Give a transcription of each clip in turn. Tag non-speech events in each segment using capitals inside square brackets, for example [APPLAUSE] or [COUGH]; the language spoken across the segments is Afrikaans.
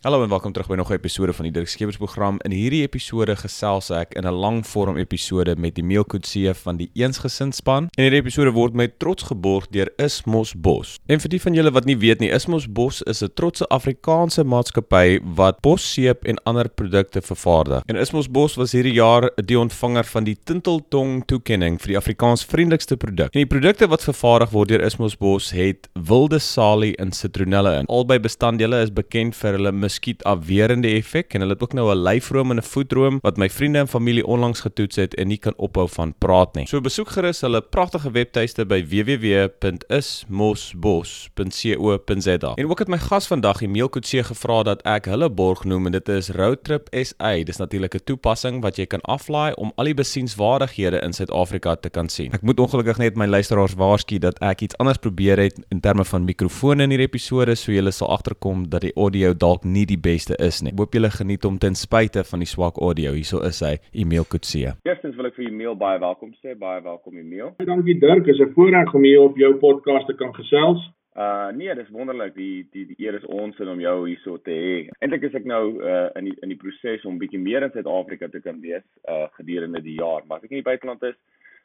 Hallo en welkom terug by nog 'n episode van die Dirk Skeepers program. In hierdie episode gesels ek in 'n lang vorm episode met die Meelkootse van die Eensgesind span. En hierdie episode word met trots geborg deur Ismos Bos. En vir die van julle wat nie weet nie, Ismos Bos is 'n trotse Afrikaanse maatskappy wat bosseep en ander produkte vervaardig. En Ismos Bos was hierdie jaar die ontvanger van die Tinteltong toekenning vir die Afrikaans vriendelikste produk. En die produkte wat vervaardig word deur Ismos Bos het wilde salie en sitronelle in. Albei bestanddele is bekend vir hulle muskietafwerende effek en hulle het ook nou 'n lyfroom en 'n voetroom wat my vriende en familie onlangs getoets het en nie kan ophou van praat nie. So besoek gerus hulle pragtige webtuiste by www.ismosbos.co.za. En ook het my gas vandag Emil Kutse gevra dat ek hulle borg noem en dit is Roadtrip SA. Dis natuurlik 'n toepassing wat jy kan aflaai om al die besienswaardighede in Suid-Afrika te kan sien. Ek moet ongelukkig net my luisteraars waarsku dat ek iets anders probeer het in terme van mikrofone in hierdie episode, so julle sal agterkom dat die audio dalk nie nie die beste is nie. Hoop julle geniet hom ten spyte van die swak audio. Hierso is hy, Emil Kutse. Eerstens wil ek vir Emil baie welkom sê. Baie welkom Emil. Dankie Dirk, is 'n voorreg om hier op jou podcast te kan gesels. Uh nee, dis wonderlik. Die die die eer is ons om jou hierso te hê. Eintlik is ek nou uh in die in die proses om bietjie meer in Suid-Afrika te kan wees uh gedurende die jaar. Maar as ek in die buiteland is,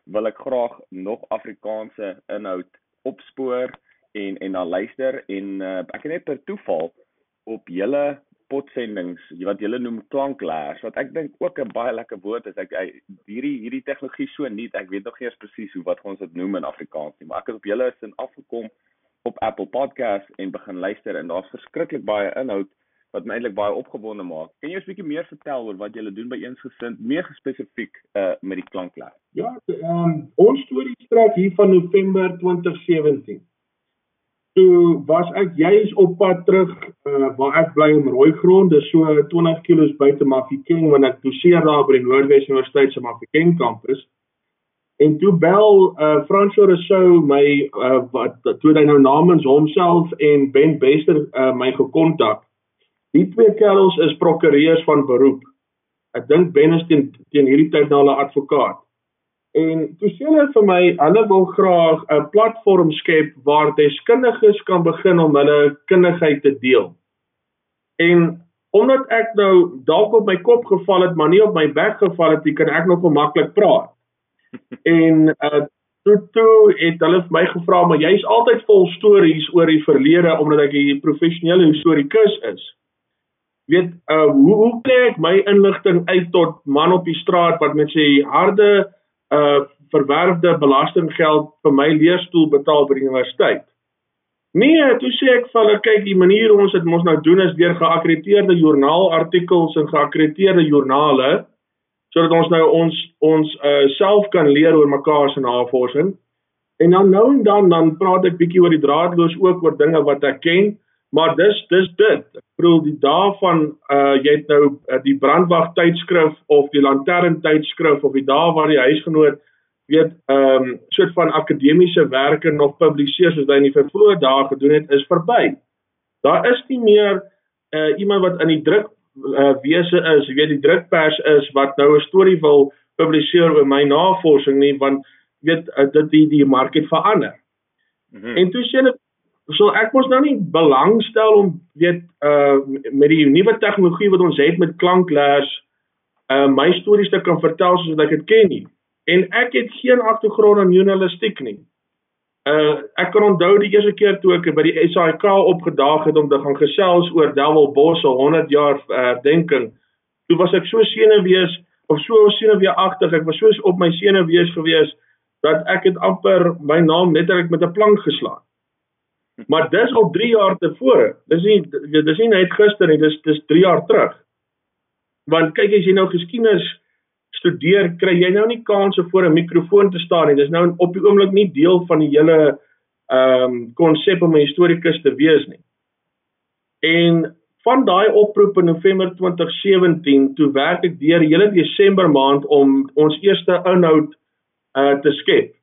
wil ek graag nog Afrikaanse inhoud opspoor en en na luister en uh, ek het net per toeval op julle potsendings wat julle noem klankleers wat ek dink ook 'n baie lekker woord is. Ek hierdie hierdie tegnologie so nuut. Ek weet nog nie eens presies hoe wat ons dit noem in Afrikaans nie, maar ek het op julle sin afgekom op Apple Podcast en begin luister en daar's verskriklik baie inhoud wat my eintlik baie opgewonde maak. Kan jy 'n bietjie meer vertel oor wat julle doen by Eensgesind, meer spesifiek uh met die klankleer? Ja, um, ons storie strek hier van November 2017 toe was ek juis op pad terug uh, waar ek bly in Rooigrond, dis so 20 km buite Mafeking wanneer ek doseer daar by die Noordwes Universiteit se Mafeking kampus. En toe bel uh, François Rousseau my uh, wat toe hy nou namens homself en Ben Bester uh, my gekontak. Die twee kerels is prokureurs van beroep. Ek dink Ben is teen teen hierdie tyd nou 'n advokaat. En toe sê hulle vir my, hulle wil graag 'n platform skep waar deskundiges kan begin om hulle kundigheid te deel. En omdat ek nou dalk op my kop geval het, maar nie op my bek geval het nie, kan ek nog maklik praat. En uh toe toe het hulle vir my gevra, maar jy's altyd vol stories oor die verlede omdat ek 'n professionele historikus is. Weet uh hoe hoe kry ek my inligting uit tot man op die straat wat met sy harde uh verwerfde belastinggeld vir my leerstoel betaal by die universiteit. Nee, toe sê ek vir hulle kyk die manier hoe ons dit mos nou doen is deur geakkrediteerde joernaalartikels en geakkrediteerde joernale sodat ons nou ons ons uh self kan leer oor mekaar se navorsing. En dan nou en dan dan praat ek bietjie oor die draadloos ook oor dinge wat ek ken, maar dis dis dit. Ek bedoel die dae van uh jy het nou uh, die brandwag tydskrif of die lantern tydskrif of die dae waar die huisgenoot weet ehm um, soort van akademiese werke nog publiseer soos hy in die vervloë dae gedoen het is verby. Daar is nie meer uh iemand wat in die druk uh wese is, jy weet die drukpers is wat nou 'n storie wil publiseer oor my navorsing nie want weet uh, dit die die mark het verander. Mm -hmm. En toe sê hulle so ek mos nou nie belangstel om weet uh met die nuwe tegnologie wat ons het met klankleers uh my stories te kan vertel soos ek dit ken nie. En ek het geen agtergrond in journalistiek nie. Uh ek kan onthou die eerste keer toe ek by die SAIK opgedaag het om te gaan gesels oor Delwel Bos se 100 jaar herdenking. Uh, toe was ek so senuwees of so senuweeagtig, ek was so op my senuwees gewees dat ek het amper my naam letterlik met 'n plank geslaan. [LAUGHS] Maar dis al 3 jaar tevore. Dis nie dis nie net gister nie, dis dis 3 jaar terug. Want kyk as jy nou geskiedenis studeer, kry jy nou nie kans om voor 'n mikrofoon te staan nie. Dis nou op die oomblik nie deel van die hele ehm um, konsep om 'n historikus te wees nie. En van daai oproep in November 2017 toe werk ek deur hele Desember maand om ons eerste inhoud uh te skep.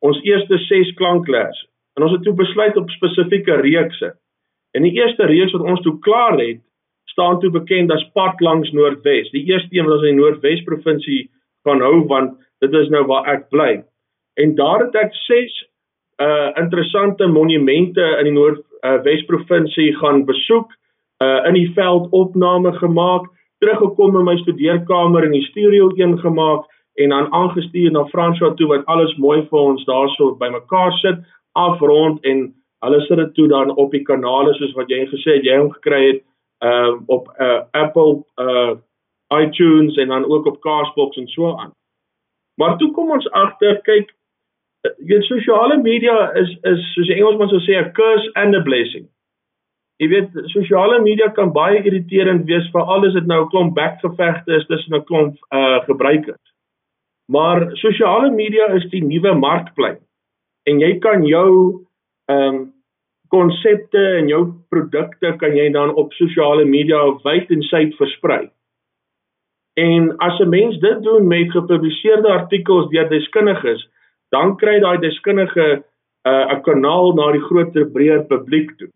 Ons eerste 6 klankleers En ons het toe besluit op spesifieke reekse. En die eerste reeks wat ons toe klaar het, staan toe bekend as Pad langs Noordwes. Die eerste een was in die Noordwes provinsie van hou want dit is nou waar ek bly. En daar het ek 6 uh interessante monumente in die Noordwes uh, provinsie gaan besoek uh in die veld opname gemaak, teruggekom in my studeerkamer en die stereo een gemaak en dan aangestuur na Franswa toe wat alles mooi vir ons daarso bymekaar sit, afrond en hulle sit dit toe dan op die kanale soos wat jy gesê het jy hom gekry het uh op uh Apple uh iTunes en dan ook op Castbox en so aan. Maar toe kom ons agter, kyk, jy weet sosiale media is is soos die Engelsman sou sê 'n curse and a blessing. Jy weet sosiale media kan baie irriterend wees veral as dit nou 'n klomp bekgevegte is tussen 'n klomp uh gebruikers. Maar sosiale media is die nuwe markplein. En jy kan jou ehm um, konsepte en jou produkte kan jy dan op sosiale media wyd en suid versprei. En as 'n mens dit doen met gepubliseerde artikels deur deskundiges, dan kry daai deskundige uh, 'n kanaal na die groter breër publiek toe.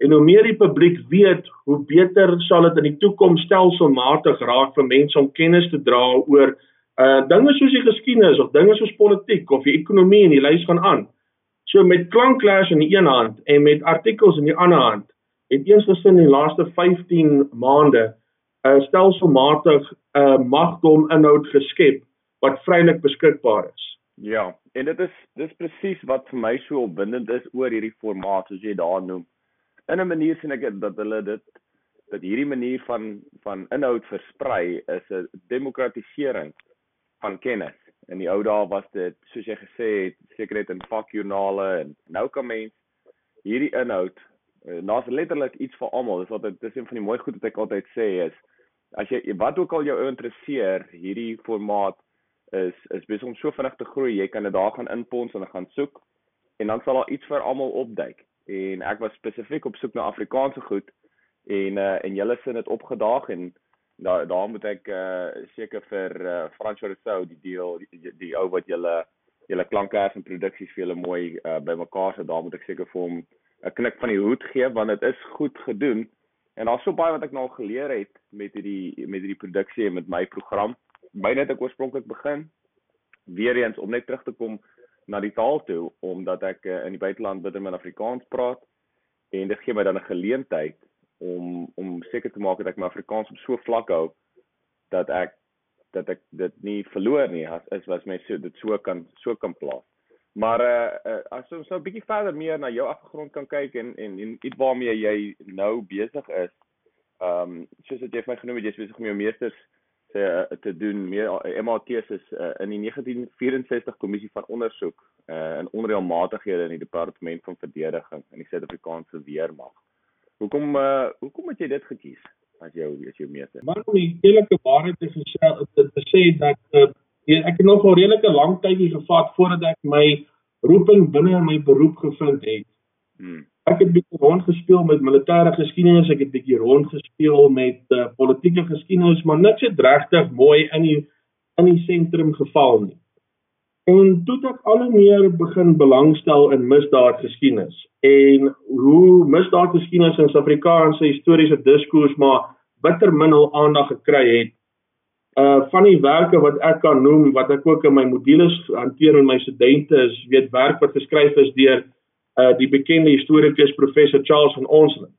En hoe meer die publiek weet, hoe beter sal dit in die toekoms stelselmatig raak vir mense om kennis te dra oor uh dinge soos die geskiedenis of dinge soos politiek of die ekonomie en die lys gaan aan. So met klankklas in die een hand en met artikels in die ander hand, het eens gesin in die laaste 15 maande 'n uh, stelselmatig 'n uh, magdom inhoud geskep wat vrylik beskikbaar is. Ja, en dit is dis presies wat vir my so opwindend is oor hierdie formaat soos jy daar noem. In 'n manier sien ek dat hulle dit dat hierdie manier van van inhoud versprei is 'n demokratisering van kennis. In die ou dae was dit soos jy gesê het, seker net in vakjoernale en nou kan mens hierdie inhoud uh, naas letterlik iets vir almal. Dis wat dit is een van die mooi goed wat ek altyd sê is as jy wat ook al jou interesseer, hierdie formaat is is besig om so vinnig te groei. Jy kan dit daar gaan inpons en gaan soek en dan sal daar iets vir almal opduik. En ek was spesifiek op soek na Afrikaanse goed en uh, en julle sin dit opgedaag en daar daar moet ek uh, seker vir uh, Frans Rousseau die deel die, die, die ou wat julle julle klankkers en produksies vir julle mooi uh, bymekaar sit. Daar moet ek seker vir hom 'n knik van die hoed gee want dit is goed gedoen. En daar's so baie wat ek nou al geleer het met hierdie met hierdie produksie en met my program. Byne het ek oorspronklik begin weer eens om net terug te kom na die taal toe omdat ek uh, in die buiteland bitter min Afrikaans praat en dit gee my dan 'n geleentheid om om seker te maak dat ek my Afrikaans op so vlak hou dat ek dat ek dit nie verloor nie as is was my so dit so kan so kan plaas. Maar uh, uh as ons nou 'n bietjie verder meer na jou agtergrond kan kyk en en en iets waarmee jy nou besig is. Ehm um, soos wat jy vir my genoem het, jy's besig om jou meesters te te doen meer MAT's is uh, in die 1964 kommissie van ondersoek uh in onreëlmatighede in die departement van verdediging in die Suid-Afrikaanse weermag. Hoekom uh hoekom het jy dit gekies as jou as jou meester? Maar om die eerlike waarheid te sê te, te sê dat uh, ek het nog 'n redelike lang tydjie gevat voordat ek my roeping binne in my beroep gevind het. Hmm. Ek het bietjie rondgespeel met militêre geskiedenis, ek het bietjie rondgespeel met uh, politieke geskiedenis, maar niks het regtig mooi in die in die sentrum geval nie. En toe het ek al hoe meer begin belangstel in misdaadgeskiedenis en hoe misdaadgeskiedenis in Suid-Afrikaanse historiese diskurs maar bitter min al aandag gekry het uh van die werke wat ek kan noem wat ek ook in my modules hanteer met my studente is weet werk wat geskryf is deur uh die bekende historikus professor Charles van Onselen.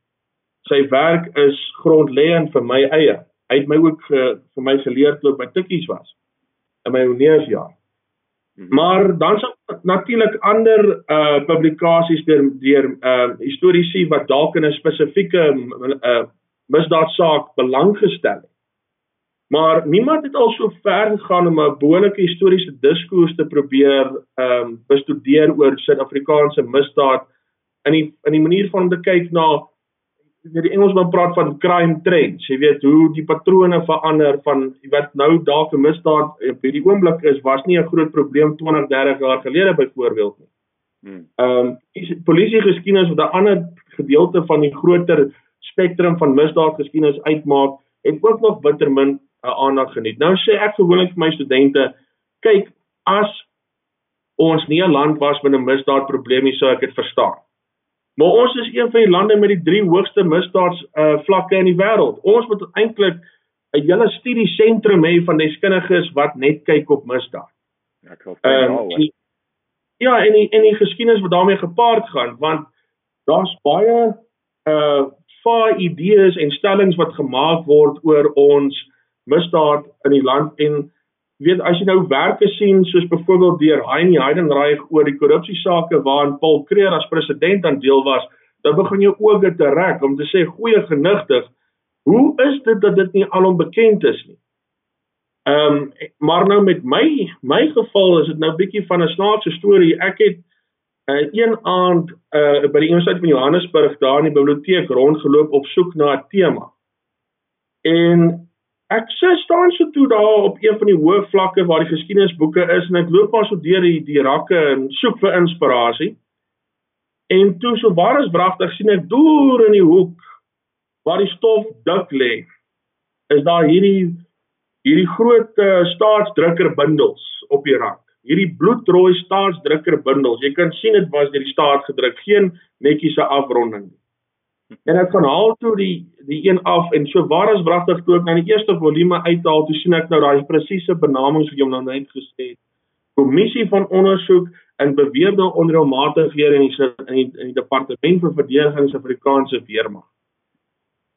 Sy werk is grondleggend vir my eie. Hy het my ook uh, vir my geleer toe ek by Tikkies was in my honeursjaar. Mhm. Maar dan is natuurlik ander uh publikasies deur deur uh historiese wat dalk in 'n spesifieke uh misdaadsaak belang gestel het. Maar niemand het al so ver gegaan om 'n behoorlike historiese diskurs te probeer ehm um, bestudeer oor Suid-Afrikaanse misdaad in die in die manier van om te kyk na weet die Engelsman praat van crime trends. Jy weet hoe die patrone verander van wat nou dalk 'n misdaad op hierdie oomblik is, was nie 'n groot probleem 20, 30 jaar gelede byvoorbeeld nie. Hmm. Ehm um, polisie geskiedenis wat 'n ander gedeelte van die groter spektrum van misdaad geskiedenis uitmaak, het ook nog bitter min uh, aandag geniet. Nou sê ek gewoonlik vir my studente, kyk, as ons nie 'n land was met 'n misdaadprobleem nie, sou ek dit verstaan. Maar ons is een van die lande met die drie hoogste misdaads uh, vlakke in die wêreld. Ons moet eintlik 'n hele studie sentrum hê van deskundiges wat net kyk op misdaad. Ja, hoop um, Ja, en die, en die geskiedenis wat daarmee gepaard gaan, want daar's baie uh vae idees en stellings wat gemaak word oor ons misdaad in die land en weet as jy nou werke sien soos byvoorbeeld deur Heini Heidenreich oor die korrupsie sake waarin Paul Creer as president aan deel was, dan begin ook dit te rek om te sê goeie genigtig, hoe is dit dat dit nie alom bekend is nie? Ehm um, maar nou met my my geval is dit nou bietjie van 'n snaakse storie. Ek het uh, een aand uh, by die Universiteit van Johannesburg daar in die biblioteek rondgeloop op soek na 'n tema. En ek sê staan so toe daar op een van die hoë vlakke waar die geskiedenisboeke is en ek loop maar so deur die die rakke en soek vir inspirasie. En toe so waar is wragtig sien ek deur in die hoek waar die stof dik lê. Is daar hierdie hierdie groot uh, staatsdrukker bundels op die rand. Hierdie bloedrooi staatsdrukker bundels. Jy kan sien dit was deur die staat gedruk, geen netjiese afronding nie. En ek gaan haal toe die die een af en so waar is wragtig toe ek na die eerste volume uithaal, toe sien ek nou daai presiese benamings wat jy nou net gesê het. Kommissie van ondersoek in beweerde onreëlmatighede in die in die, in die departement vir verdediging se Afrikaanse weermag.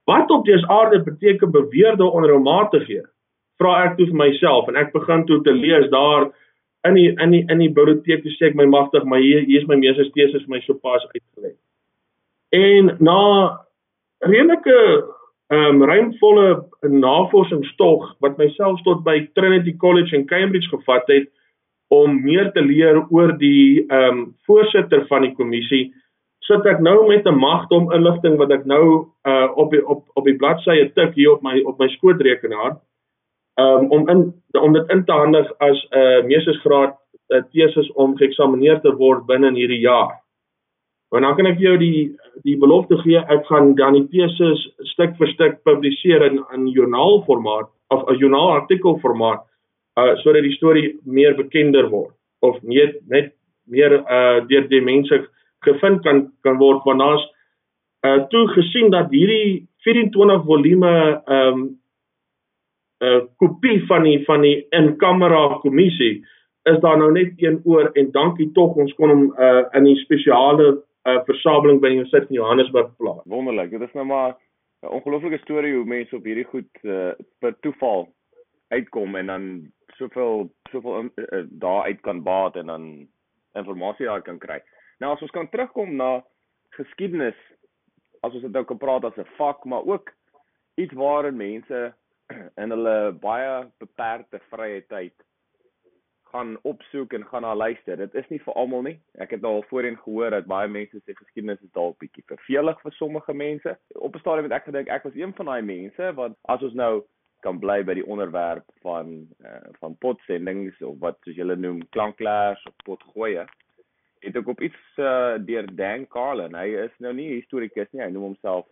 Wat op dese aarde beteken beweerde onreëlmatighede? vra ek toe vir myself en ek begin toe te lees daar in die in die in die biblioteek toe sê ek my magtig maar hier hier is my meester teses vir my sopas uitgelê. En na redelike ehm um, ruimvolle navorsingstog wat myself tot by Trinity College in Cambridge gevat het om meer te leer oor die ehm um, voorsitter van die kommissie sit ek nou met 'n magdom inligting wat ek nou uh op die, op op die bladsye tik hier op my op my skootrekenaar um, om in om dit in te handig as 'n uh, meestersgraad uh, teses om geëksamineer te word binne hierdie jaar. Want dan kan ek jou die die belofte gee ek gaan dan die teses stuk vir stuk publiseer in in joernaalformaat of 'n joernaal formaat uh sodat die storie meer bekender word of net net meer uh deur die mense gevind kan kan word. Want daar's uh toe gesien dat hierdie 24 volume ehm um, 'n uh, kopie van die van die in-kamera kommissie is daar nou net een oor en dankie tog ons kon hom uh, in die spesiale uh, versameling by die Universiteit van Johannesburg plaas. Wonderlik. Dit is nou maar 'n ongelooflike storie hoe mense op hierdie goed uh, per toeval uitkom en dan soveel soveel uh, daar uit kan baat en dan inligting daar kan kry. Nou as ons kan terugkom na geskiedenis as ons dit nou kan praat as 'n vak, maar ook iets waarin mense in hulle baie beperkte vrye tyd gaan opsoek en gaan na luister. Dit is nie vir almal nie. Ek het al voorheen gehoor dat baie mense sê geskiedenis is dalk bietjie vervelig vir sommige mense. Op 'n stadium het ek gedink ek was een van daai mense want as ons nou kan bly by die onderwerp van uh, van potsendings of wat soos julle noem klanklaers of potgoeie het ek op iets uh, deur Dan Carlin. Hy is nou nie historikus nie. Hy noem homself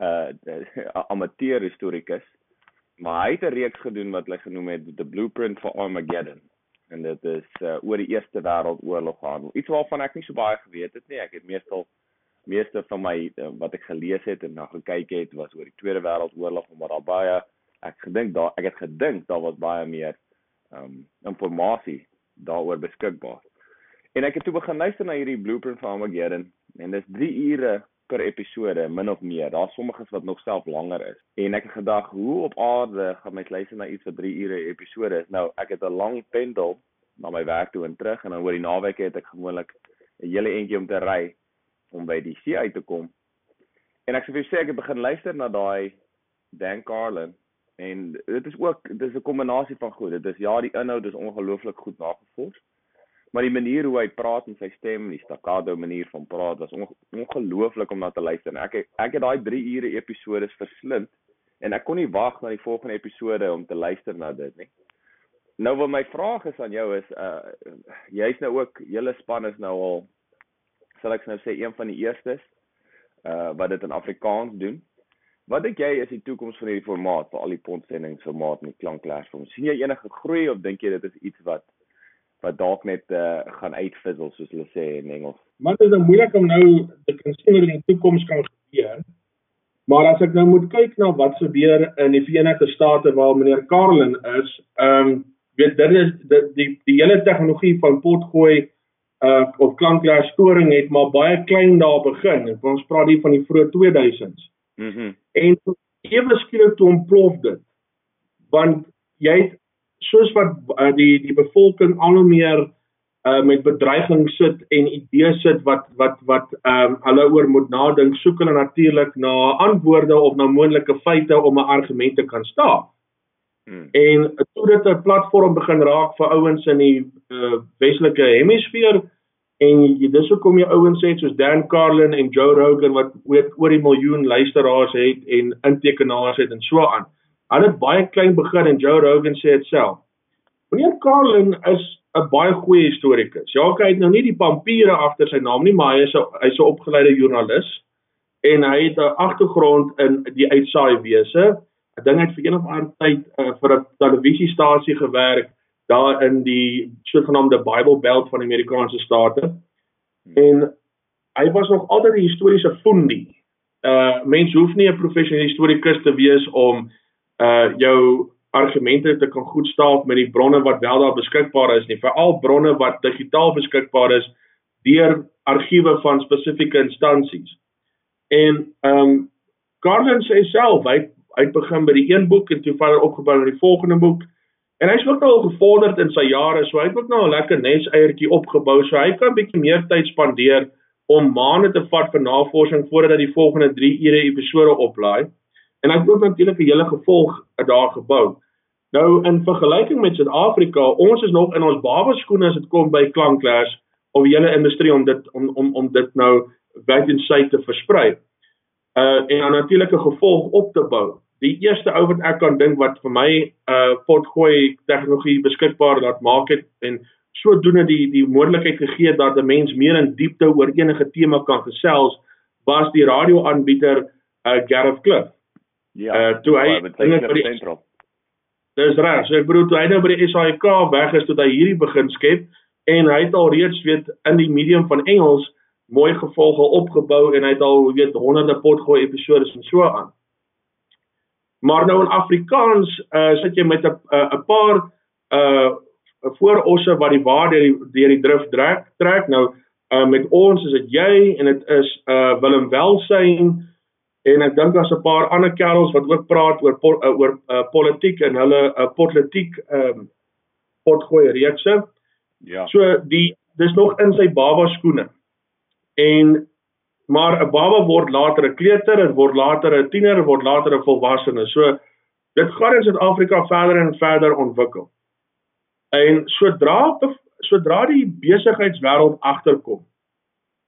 'n uh, [LAUGHS] amateur historikus maar hy het 'n reeks gedoen wat hy genoem het The Blueprint for Armageddon en dit is uh, oor die Eerste Wêreldoorlog gaan. Iets waarvan ek nie so baie geweet het nie. Ek het meestal meeste van my uh, wat ek gelees het en na gekyk het was oor die Tweede Wêreldoorlog, maar daar baie ek gedink daar ek het gedink daar was baie meer ehm um, inligting daaroor beskikbaar. En ek het toe begin luister na hierdie Blueprint for Armageddon en dis 3 ure per episode min of meer. Daar's sommiges wat nog self langer is. En ek het gedag, hoe op aarde gaan mens luister na iets wat 3 ure episode is? Nou, ek het 'n lang pendel na my werk toe en terug en dan oor die naweek het ek gewoonlik 'n hele entjie om te ry om by die see uit te kom. En ek sê vir sê ek het begin luister na daai Dan Carlin en dit is ook dis 'n kombinasie van goed. Dit is ja, die inhoud is ongelooflik goed nagevors maar die manier hoe hy praat en sy stem, die staccato manier van praat was ongelooflik om na te luister. Ek ek het daai 3 ure episode verslind en ek kon nie wag na die volgende episode om te luister na dit nie. Nou wat my vraag is aan jou is uh jy's nou ook julle span is nou al sal ek nou sê een van die eerstes uh wat dit in Afrikaans doen. Wat dink jy is die toekoms van hierdie formaat vir al die pontsendingformaat en die klankklaers? sien jy enige groei of dink jy dit is iets wat wat dalk net uh, gaan uitvissel soos hulle sê in Engels. Maar dit is nou moeilik om nou te kan sien wat in die toekoms kan gebeur. Maar as ek nou moet kyk na wat gebeur in die Verenigde State waar meneer Carlin is, ehm um, weet dit is die die, die hele tegnologie van potgooi uh of klankklaar storing het maar baie klein daar begin. Ons praat hier van die vroeë 2000s. Mhm. Mm en ewe skielik toe ontplof dit. Want jy het soos wat uh, die die bevolking al hoe meer uh met bedreiging sit en idees sit wat wat wat ehm um, hulle oor moet nadink, soek hulle natuurlik na antwoorde of na moontlike feite om 'n argument te kan staaf. Hmm. En toe dit 'n platform begin raak vir ouens in die uh, Weselike hemisfeer en jy dis hoekom jy ouens het soos Dan Carlin en Joe Rogan wat weet oor die miljoen luisteraars het en intekenaars het en so aan. Hulle het baie klein begin en Joe Rogan sê dit self. Meneer Carlin is 'n baie goeie historikus. Ja, hy het nou nie die pampiere agter sy naam nie, maar hy is 'n hy's 'n opgeleide joernalis en hy het 'n agtergrond in die uitsaai wese. Ek dink hy het vir een of ander tyd uh, vir 'n televisiestasie gewerk daar in die sogenaamde Bible Belt van die Amerikaanse state. En hy was nog altyd 'n historiese fundie. Uh mens hoef nie 'n professionele historikus te wees om uh jou argumente te kan goed staaf met die bronne wat wel daar beskikbaar is nie, veral bronne wat digitaal beskikbaar is deur argiewe van spesifieke instansies. En ehm um, Carlin sê self hy hy begin by die een boek en toe verder opgebou na die volgende boek. En hy's ook al gevorderd in sy jare, so hy het ook nou 'n lekker nes eiertjie opgebou, so hy kan bietjie meer tyd spandeer om maande te vat vir navorsing voordat hy die volgende 3 ure episode oplaai. En hy het ook natuurlik 'n hele gevolg daar gebou. Nou in vergelyking met Suid-Afrika, ons is nog in ons babaskoene as dit kom by klankklas of die hele industrie om dit om om om dit nou wyd en suid te versprei. Uh en dan natuurlik 'n gevolg op te bou die eerste ou wat ek kan dink wat vir my uh, potgooi tegnologie beskikbaar laat maak het en sodoende die die moontlikheid gegee dat 'n mens meer in diepte oor enige tema kan gesels was die radioaanbieder uh, Gareth Cliff. Ja. Uh, toe hy dinge vir die sentrum. Dis reg. So ek bedoel toe hy nou by die SAIK weg is tot hy hierdie begin skep en hy het al reeds weet in die medium van Engels mooi gevolge opgebou en hy het al weet honderde potgooi episode en so aan. Maar nou in Afrikaans uh sit jy met 'n 'n paar uh voorosse wat die waarde deur die deur die drif trek trek. Nou uh met ons is dit jy en dit is uh Willem Welsyn en ek dink daar's 'n paar ander kerels wat ook praat oor po, uh, oor uh, politiek en hulle uh, politiek ehm um, potgooi reekse. Ja. So die dis nog in sy baba skoene. En maar 'n baba word later 'n kleuter, dit word later 'n tiener, word later 'n volwassene. So dit gaan in Suid-Afrika verder en verder ontwikkel. En sodra sodra die besigheidswêreld agterkom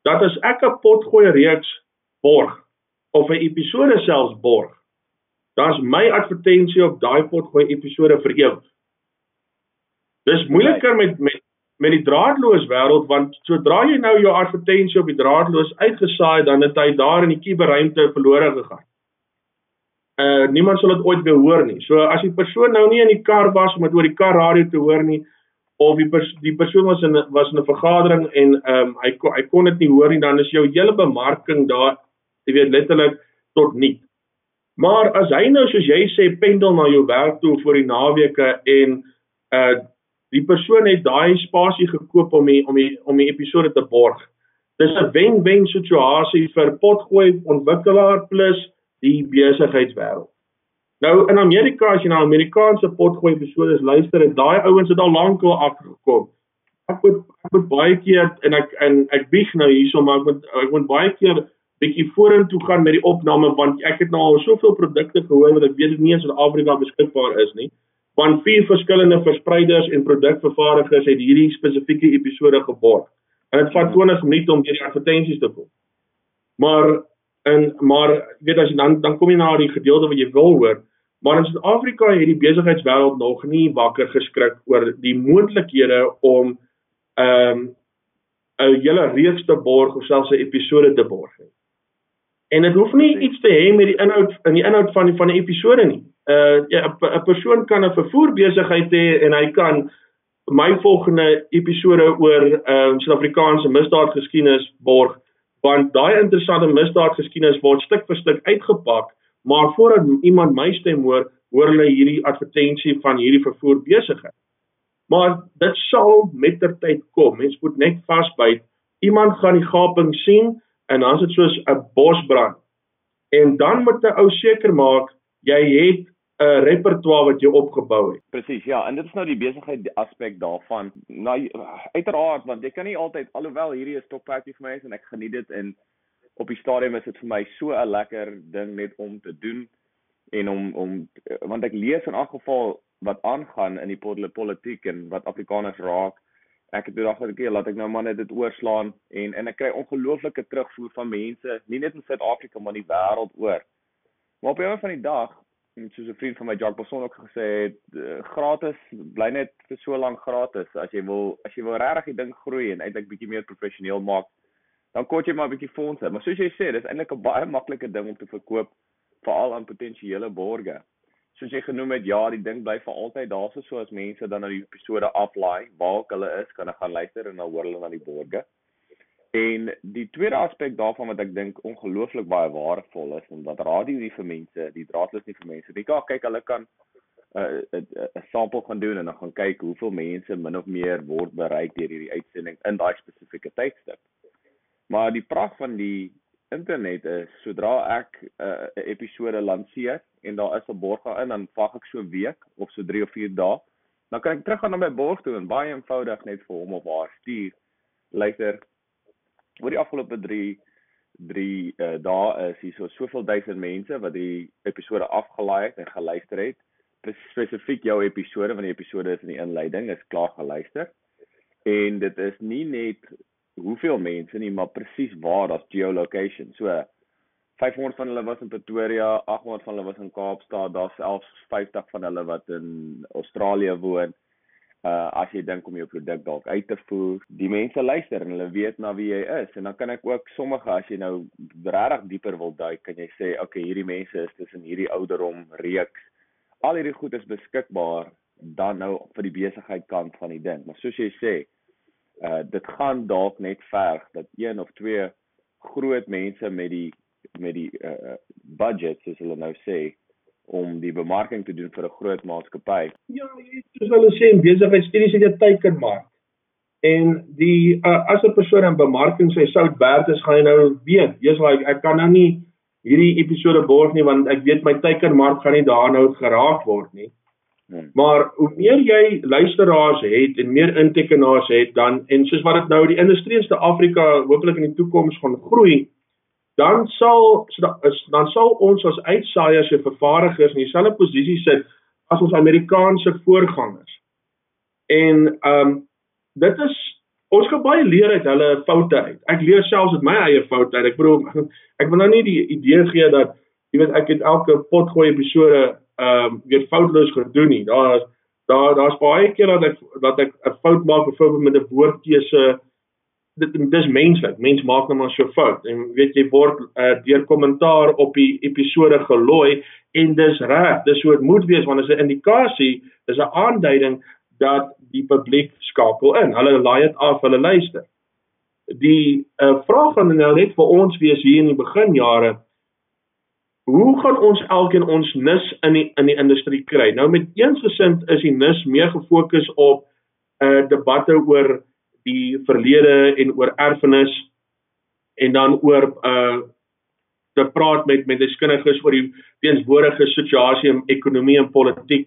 dat as ek 'n potgooi reeks borg of 'n episode selfs borg, dan's my advertensie op daai potgooi episode vir ewig. Dis moeiliker met met met die draadloos wêreld want sodra jy nou jou advertensie op die draadloos uitgesaai dan het hy daar in die kuberruimte verlore gegaan. Uh niemand sal dit ooit weer hoor nie. So as die persoon nou nie in die kar was om dit oor die karradio te hoor nie of die pers die persoon was in was in 'n vergadering en ehm um, hy hy kon dit nie hoor nie dan is jou hele bemarking daar jy weet letterlik tot niet. Maar as hy nou soos jy sê pendel na jou werk toe vir die naweke en uh die persoon het daai spasie gekoop om die, om die, om die episode te borg. Dis 'n wen-wen situasie vir potgooi ontwikkelaar plus die besigheidswêreld. Nou in Amerika as jy na Amerikaanse potgooi episode luister, het daai ouens het al lankal afgekom. Ek moet ek moet baie keer en ek en ek bieg nou hierso maar ek moet ek moet baie keer bietjie vorentoe gaan met die opname want ek het nou al soveel produkte gehoor wat ek weet nie in Suid-Afrika beskikbaar is nie van vier verskillende verspreiders en produkvervaardigers het hierdie spesifieke episode geborg. En dit vat 20 minute om hierdie advertensies te kom. Maar en maar weet as jy dan dan kom jy na die gedeelte wat jy wil hoor, maar in Suid-Afrika het die besigheidswêreld nog nie wakker geskrik oor die moontlikhede om ehm um, 'n hele reeks te borg of selfs 'n episode te borg nie. En dit hoef nie iets te hê met die inhoud in die inhoud van die van 'n episode nie. Uh ja 'n persoon kan 'n vervoer besigheid hê en hy kan my volgende episode oor ehm uh, Suid-Afrikaanse misdaadgeskiedenis borg want daai interessante misdaadgeskiedenis word stuk vir stuk uitgepak maar voordat iemand my stem hoor hoor hulle hierdie advertensie van hierdie vervoer besigheid maar dit sal met ter tyd kom. Mens moet net vasbyt iemand gaan die gaping sien en dan is dit soos 'n bosbrand En dan moet 'n ou seker maak jy het 'n repertoire wat jy opgebou het. Presies, ja, en dit is nou die besigheid aspek daarvan. Nou uiteraard want jy kan nie altyd alhoewel hierdie is stokperdjie vir my is en ek geniet dit en op die stadium is dit vir my so 'n lekker ding net om te doen en om om want ek lees in elk geval wat aangaan in die politiek en wat Afrikaners raak ek het eendag gekeer laat ek nou maar net dit oorslaan en en ek kry ongelooflike terugvoer van mense nie net in Suid-Afrika maar in die wêreld oor. Maar op 'n van die dag en soos 'n vriend van my Jacques Bosson ook gesê het uh, gratis bly net vir so lank gratis. As jy wil as jy wil regtig die ding groei en eintlik bietjie meer professioneel maak dan kort jy maar 'n bietjie fondse. Maar soos jy sê dis eintlik 'n baie maklike ding om te verkoop veral aan potensiële borgers soos jy genoem het, ja, die ding bly vir altyd daar so so as mense dan nou die episode aflaai, waar ook hulle is, kan hulle gaan luister en dan hoor hulle na die borge. En die tweede aspek daarvan wat ek dink ongelooflik baie waardevol is, omdat radio nie vir mense, die draadloos nie vir mense. Jy kan kyk, hulle kan 'n uh, 'n uh, 'n sample gaan doen en dan gaan kyk hoeveel mense min of meer word bereik deur hierdie uitsending in daai spesifieke tydstip. Maar die pragt van die internet is sodra ek uh, 'n uh, episode lanseer en daar is 'n borg daarin dan wag ek so 'n week of so 3 of 4 dae dan kan ek teruggaan na my borg toe en baie eenvoudig net vir hom of haar stuur luister oor die afgelope 3 3 uh, dae is hier so soveel duisend mense wat die episode afgelaai het en geluister het. Spesifiek jou episode van die episode is in die inleiding is klaar geluister. En dit is nie net hoeveel mense nie, maar presies waar, daar's geolocation. So 500 van hulle was in Pretoria, 800 van hulle was in Kaapstad, daar selfs 50 van hulle wat in Australië woon. Uh as jy dink om jou produk dalk uit te voer, die mense luister en hulle weet na wie jy is en dan kan ek ook sommige as jy nou regtig dieper wil duik, kan jy sê okay, hierdie mense is tussen hierdie ouderdom, reeks. Al hierdie goed is beskikbaar dan nou vir die besigheid kant van die ding. Maar soos jy sê, uh dit gaan dalk net verg dat een of twee groot mense met die met die uh budget soos hulle nou sê om die bemarking te doen vir 'n groot maatskappy. Ja, soos hulle sê besigheidstudies het jy teikenmark. En die uh, as 'n persoon in bemarking sê sout werd is gaan jy nou weet, jy's like ek kan nou nie hierdie episode borg nie want ek weet my teikenmark gaan nie daar nou geraak word nie. Hmm. Maar hoe meer jy luisteraars het en meer intekenaars het dan en soos wat dit nou die industrie in Suid-Afrika hopelik in die toekoms gaan groei, dan sal dan sal ons as uitsaaiers en vervaardigers in dieselfde posisie sit as ons Amerikaanse voorgangers. En ehm um, dit is ons gaan baie leer uit hulle foute uit. Ek leer selfs uit my eie foute uit. Ek bedoel [LAUGHS] ek wil nou nie die idee gee dat jy weet ek het elke potgooi episode ehm um, weer foutloos gedoen nie. Daar daar daar's baie keer dat ek dat ek 'n fout maak byvoorbeeld met 'n woordkeuse. Dit dis menslik. Mens maak net maar so fout. En weet jy word uh, deur kommentaar op die episode gelooi en dis reg. Dis so dit moet wees want dit is 'n indikasie, dis 'n aanduiding dat die publiek skakel in. Hulle laai dit af, hulle luister. Die uh, vraag van nou net vir ons wees hier in die beginjare hoe gaan ons elkeen ons nis in die in die industrie kry? Nou met eensgesind is die nis meer gefokus op uh, debatte oor die verlede en oor erfenis en dan oor uh te praat met met deskundiges oor die teenswoordige situasie in ekonomie en politiek.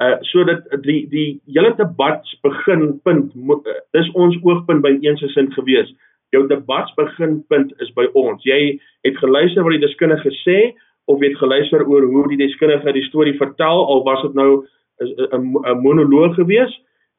Uh sodat die die hele debat begin punt moet dis ons oogpunt by eensgesind gewees jou debatsbeginpunt is by ons. Jy het geluister wat die deskundige sê of het geluister oor hoe die deskundige die storie vertel al was dit nou 'n monoloog gewees.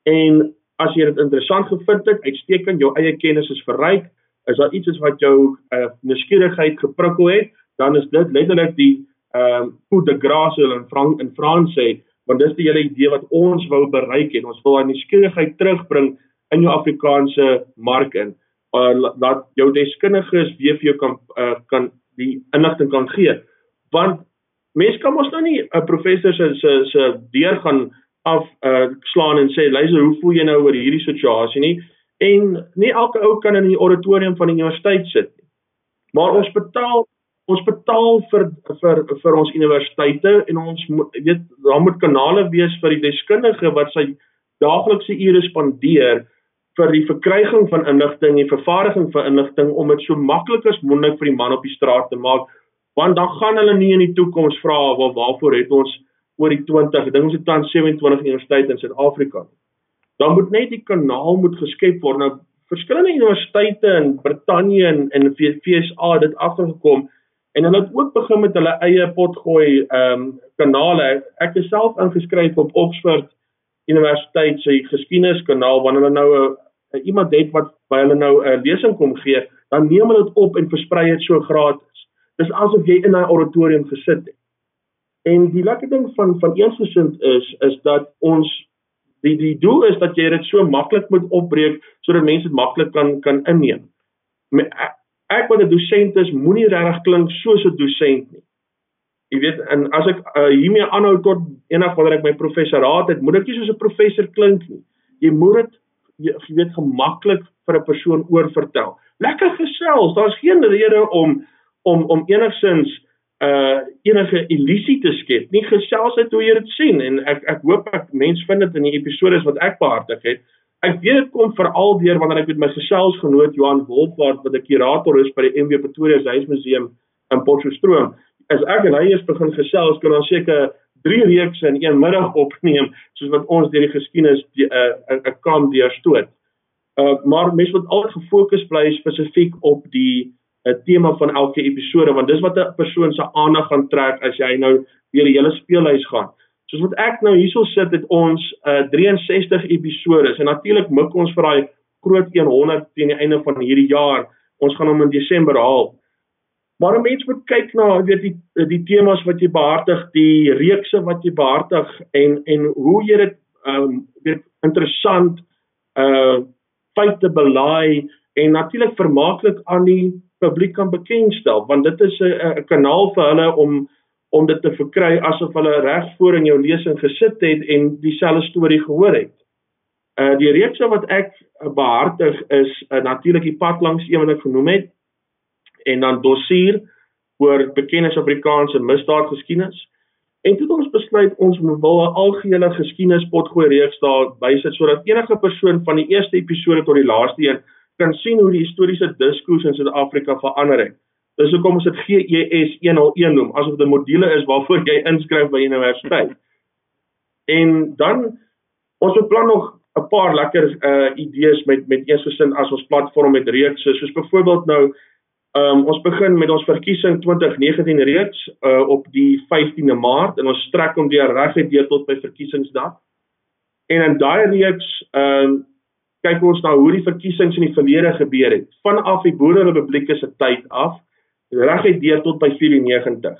En as jy dit interessant gevind het, uitstekend, jou eie kennis is verryk, is daar iets wat jou uh, nuuskierigheid geprikkel het, dan is dit letterlik die ehm uh, coup de grâce in Frank in Frans sê, want dis die hele idee wat ons wou bereik en ons wil aan nuuskierigheid terugbring in jou Afrikaanse mark in uh, dat jou deskundiges weer vir jou kan uh, kan die inligting kan gee. Want mense kan mos nou nie 'n professor se se se deur gaan af uh, slaan en sê luister hoe voel jy nou oor hierdie situasie nie? En nie elke ou kan in die auditorium van die universiteit sit nie. Maar ons betaal ons betaal vir vir vir ons universiteite en ons moet weet daar moet kanale wees vir die deskundige wat sy daaglikse ure spandeer vir die verkryging van inligting en vervaardiging van inligting om dit so maklik as moontlik vir die man op die straat te maak Want dan gaan hulle nie in die toekoms vra waar waarvoor het ons oor die 20, ek dink ons het dan 27 universiteite in Suid-Afrika. Dan moet net die kanaal moet geskep word. Nou verskillende universiteite in Brittanje en in FSA dit agtergekom en hulle het ook begin met hulle eie potgooi ehm um, kanale. Ek is self ingeskryf op Oxford Universiteit se geskiedeniskanaal wanneer hulle nou 'n iemand het wat by hulle nou 'n lesing kom gee, dan neem hulle dit op en versprei dit so gratis. Dis asof jy in 'n auditorium gesit het. En die lekker ding van van eensgesind is is dat ons die die doel is dat jy dit so maklik moet opbreek sodat mense dit maklik kan kan inneem. Ek wat 'n dosent is, moenie regtig klink soos 'n dosent nie. Jy weet, en as ek uh, hiermee aanhou tot eendag wanneer ek my professoraat het, moet ek nie soos 'n professor klink nie. Jy moet dit jy, weet gemaklik vir 'n persoon oorvertel. Lekker gesels, daar's geen rede om om om enigsins uh enige illusie te skep. Nie gesels het hoe jy dit sien en ek ek hoop ek mense vind dit in die episode wat ek behartig het. Ek weet dit kom veral deur wanneer ek met my geselsgenoot Johan Wolfhard wat 'n kurator is by die MW Pretoria Huismuseum in Potchefstroom. As ek en hy eers begin gesels, kan ons seker drie reekse in een middag opneem soos wat ons deur die geskiedenis 'n uh, 'n kam deurstoot. Uh maar mense moet altyd gefokus bly spesifiek op die 'n tema van elke episode want dis wat 'n persoon se aandag gaan trek as jy nou deur die hele speellys gaan. Soos wat ek nou hierso sit het ons uh 63 episode en natuurlik mik ons vir daai groot 100 teen die einde van hierdie jaar. Ons gaan hom in Desember haal. Maar 'n mens moet kyk na weet die die temas wat jy behartig, die reekse wat jy behartig en en hoe jy dit ehm um, weet interessant uh feite belaai en natuurlik vermaaklik aan die publiek kan bekendstel want dit is 'n kanaal vir hulle om om dit te verkry asof hulle reg voor in jou lesing gesit het en dieselfde storie gehoor het. Uh die reeks wat ek behartig is uh, natuurlik die pad langs een wat ek genoem het en dan dossier oor bekende Suid-Afrikaanse misdaadgeskiedenis. En toe het ons besluit ons wil 'n algehele geskiedenispotgooi reeks daar bysit sodat enige persoon van die eerste episode tot die laaste een kan sien hoe die historiese diskurs in Suid-Afrika verander het. Dis hoekom ons dit GES 101 noem, asof dit 'n module is waarvoor jy inskryf by universiteit. En dan ons beplan nog 'n paar lekker uh idees met met eensgesind as ons platform met reekse, soos byvoorbeeld nou um ons begin met ons verkiesing 2019 reeks uh op die 15de Maart en ons strek hom deur reguit deur tot by verkiesingsdag. En in daai reeks um kyk ons na hoe die verkiesings in die verlede gebeur het. Vanaf die Boerderyrepubliek se tyd af reguit deur tot by 94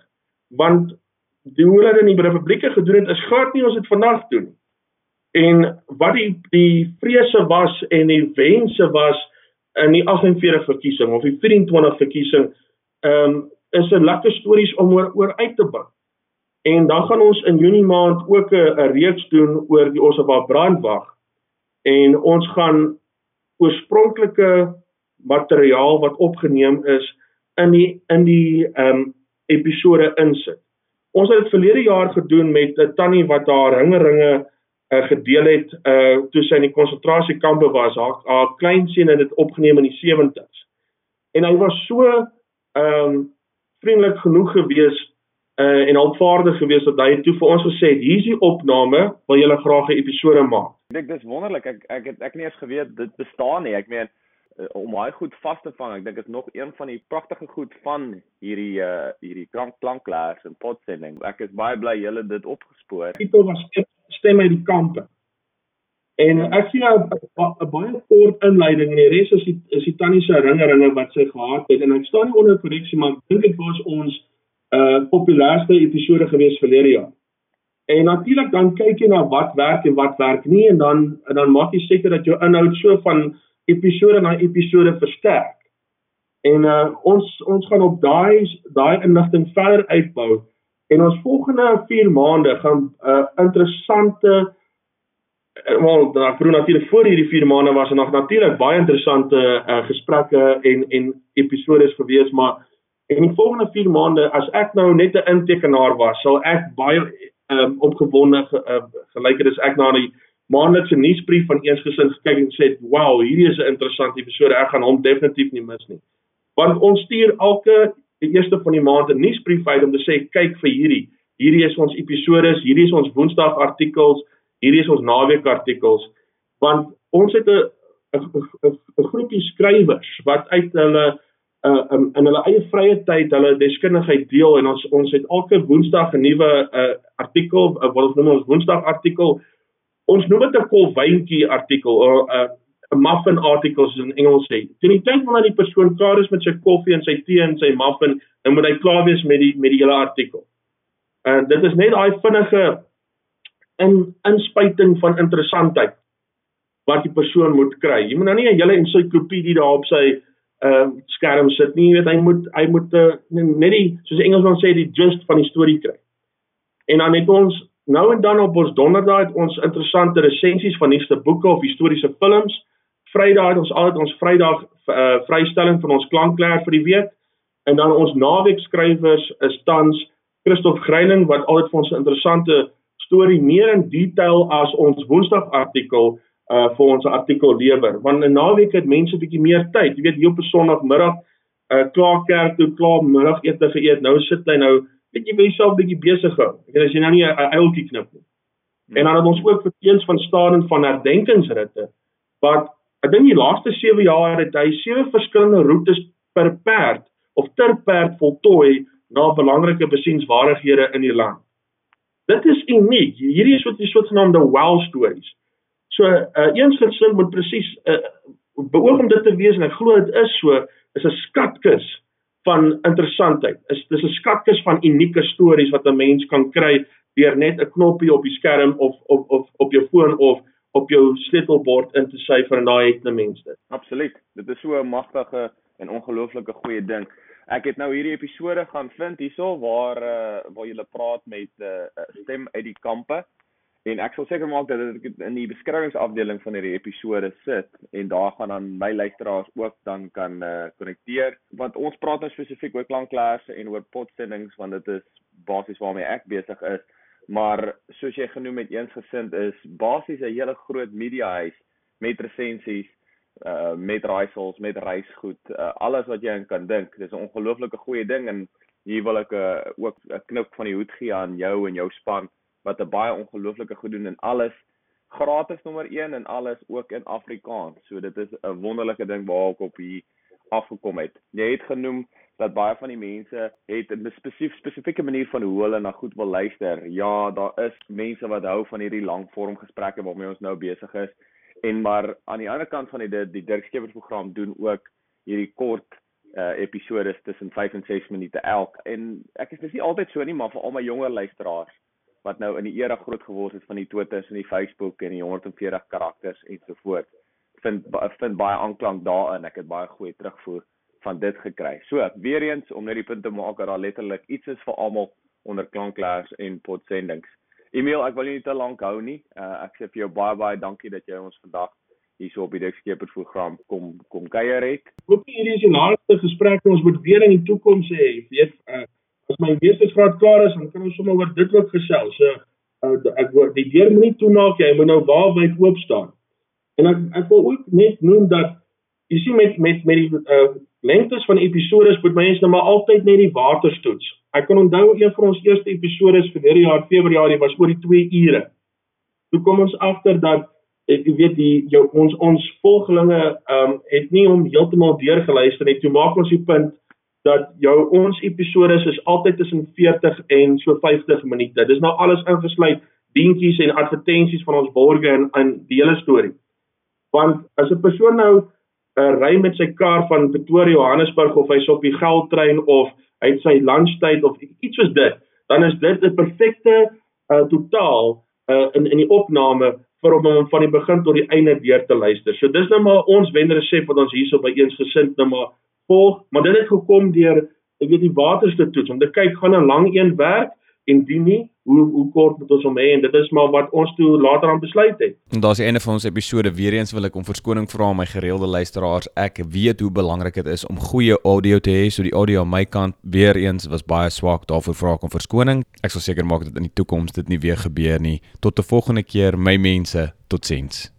want die hoe hulle in die republieke gedoen het is glad nie ons het vandag doen en wat die die vrese was en die wense was in die 48 verkiesing of die 24 verkiesing ehm um, is 'n lekker stories om oor oor uit te bring en dan gaan ons in Junie maand ook 'n reeks doen oor die Ossewa brandwag en ons gaan oorspronklike materiaal wat opgeneem is in die in die ehm um, episode insit. Ons het dit verlede jaar gedoen met 'n tannie wat haar ringeringe uh, gedeel het uh toe sy in die konsentrasiekampe was. Haar, haar kleinseun het dit opgeneem in die 70's. En hy was so ehm um, vriendelik genoeg geweest uh en hulpvaardig geweest dat hy toe vir ons gesê het hier's die opname wil julle graag 'n episode maak. Ek dink dis wonderlik. Ek ek het ek nie eens geweet dit bestaan nie. Ek meen om baie goed vas te vang. Ek dink dit is nog een van die pragtige goed van hierdie uh hierdie klank klankleers en potsending. Ek is baie bly julle dit opgespoor. Titel was stem uit die kampe. En ek sien nou 'n baie kort inleiding en die res is die is die tannie se herinneringe wat sy gehad het en ek staan nie onder korreksie maar dink dit was ons uh populairste episode gewees verlede jaar. En natuurlik dan kyk jy na wat werk en wat werk nie en dan en dan maak jy seker dat jou inhoud so van episode na episode versterk. En uh ons ons gaan op daai daai inligting verder uitbou en ons volgende 4 maande gaan 'n uh, interessante uh, wel daar vroeg natuurlik voor hierdie 4 maande was er nog natuurlik baie interessante uh, gesprekke en en episodes gewees maar En die volgende 4 maande as ek nou net 'n intekenaar was, sal ek baie um, opgewonde ge, uh, gelyk het as ek na die maandelikse nuusbrief van eensgesind gekyk en sê, "Wow, hierdie is 'n interessante episode. Ek gaan hom definitief nie mis nie." Want ons stuur elke die eerste van die maand 'n nuusbrief uit om te sê kyk vir hierdie. Hierdie is ons episodes, hierdie is ons Woensdag artikels, hierdie is ons naweek artikels want ons het 'n 'n groepie skrywers wat uit hulle uh um, in hulle eie vrye tyd hulle deskundigheid deel en ons ons het elke Woensdag 'n nuwe uh artikel uh, wat ons noem ons Woensdag artikel. Ons noem dit 'n kolwyntjie artikel uh, 'n muffin artikel soos in Engels sê. Teen die tyd wanneer die persoon klaar is met sy koffie en sy tee en sy muffin, dan moet hy klaar wees met die met die hele artikel. En dit is net daai vinnige in inspuiting van interessantheid wat die persoon moet kry. Jy moet nou nie 'n hele ensiklopedie daar op sy uh skerm sit nie, jy weet hy moet hy moet uh, net die soos die Engelsman sê die gist van die storie kry. En dan het ons nou en dan op ons donderdag het ons interessante resensies van nuutste boeke of historiese films. Vrydag het ons altyd ons Vrydag uh vrystelling van ons klankklaer vir die week. En dan ons naweek skrywers is tans Christof Greiling wat altyd vir ons 'n interessante storie meer in detail as ons Woensdag artikel uh vir ons artikel lewer. Want 'n naweek het mense bietjie meer tyd. Jy weet hier op 'n sonoggmiddag uh klaar kerk toe klaar middagete geëet. Nou sit hy nou weet jy jouself bietjie besig hou ek weet as jy nou nie 'n eiltjie knip nie. En dan het ons ook verteens van staan en van herdenkingsritte wat ek dink die laaste 7 jaar het hy sewe verskillende roetes per perd of ter perd voltooi na belangrike besienswaardighede in die land. Dit is uniek. Hierdie is wat die sogenaamde wow stories. So uh, eensgesind moet presies uh, beoog om dit te wees en ek glo dit is so is 'n skatkis van interessantheid. Is dis 'n skatkis van unieke stories wat 'n mens kan kry deur net 'n knoppie op die skerm of of of op jou foon of op jou sleutelbord in te syfer en daai het 'n mens dit. Absoluut. Dit is so 'n magtige en ongelooflike goeie ding. Ek het nou hierdie episode gaan vind hierso waar uh, waar jy praat met 'n uh, stem uit die kampe En ek sal seker maak dat dit in die beskrywingsafdeling van hierdie episode sit en daar gaan dan my luisteraars ook dan kan konnekteer uh, want ons praat nou spesifiek oor klankklasse en oor potsendings want dit is basies waarmee ek besig is. Maar soos jy genoem het eensgesind is basies 'n hele groot media huis met resensies, uh met raaisels, met reisgoed, uh, alles wat jy kan dink. Dis 'n ongelooflike goeie ding en hier wil ek uh, ook 'n knip van die hoed gee aan jou en jou span wat 'n baie ongelooflike goed doen en alles gratis nommer 1 en alles ook in Afrikaans. So dit is 'n wonderlike ding waar ek op hier afgekom het. Jy het genoem dat baie van die mense het 'n spesifiek spesifieke manier van hoe hulle na goed wil luister. Ja, daar is mense wat hou van hierdie langvorm gesprekke waarmee ons nou besig is. En maar aan die ander kant van die die Dirk Skeepers program doen ook hierdie kort uh episode tussen 5 en 6 minute elk. En ek is dis nie altyd so nie, maar vir al my jonger luisteraars wat nou in die era groot geword het van die Twitters en die Facebook en die 140 karakters ensovoorts vind vind baie aanklank daarin ek het baie goeie terugvoer van dit gekry. So weer eens om net die punt te maak dat daar letterlik iets is vir almal onder klankklaers en potsendings. Emil ek wil nie te lank hou nie. Uh, ek sê vir jou baie baie dankie dat jy ons vandag hierso op die Dexkeper program kom kom kuier het. Hoop hierdie is die laaste gesprek ons moet weer in die toekoms hê. Weet uh, as my meestersgraad klaar is, dan kan ons sommer oor dit ook gesels. So uh, ek word die deur moenie toemaak jy moet nou waar wyd oop staan. En ek ek wil ook net noem dat jy sien met met met die uh, lengtes van episode moet mense nou maar altyd net die waters toets. Ek kan onthou een van ons eerste episode vir hierdie jaar Februarie was oor die 2 ure. Toe kom ons agter dat ek weet die jou ons ons volgelinge ehm um, het nie om heeltemal deurgeluister nie. Toe maak ons die punt dat jou ons episode is altyd tussen 40 en so 50 minute. Dis nou alles ingesluit dingetjies en advertensies van ons borgers en in die hele storie. Want as 'n persoon nou uh, ry met sy kar van Pretoria Johannesburg of hy's op die geldtrein of hy het sy lunchtyd of iets soos dit, dan is dit 'n perfekte uh, totaal uh, in in die opname vir om hom van die begin tot die einde deur te luister. So dis nou maar ons wenresep wat ons hierso by eens gesind nou maar volg, maar dit het gekom deur ek weet die waterste toets om te kyk gaan 'n lang een werk en die nie hoe hoe kort moet ons hom hê en dit is maar wat ons toe later aan besluit het. En daar's die einde van ons episode weer eens wil ek om verskoning vra aan my gereelde luisteraars. Ek weet hoe belangrik dit is om goeie audio te hê, so die audio aan my kant weer eens was baie swak. Daarvoor vra ek om verskoning. Ek sal seker maak dat in die toekoms dit nie weer gebeur nie. Tot 'n volgende keer, my mense. Totsiens.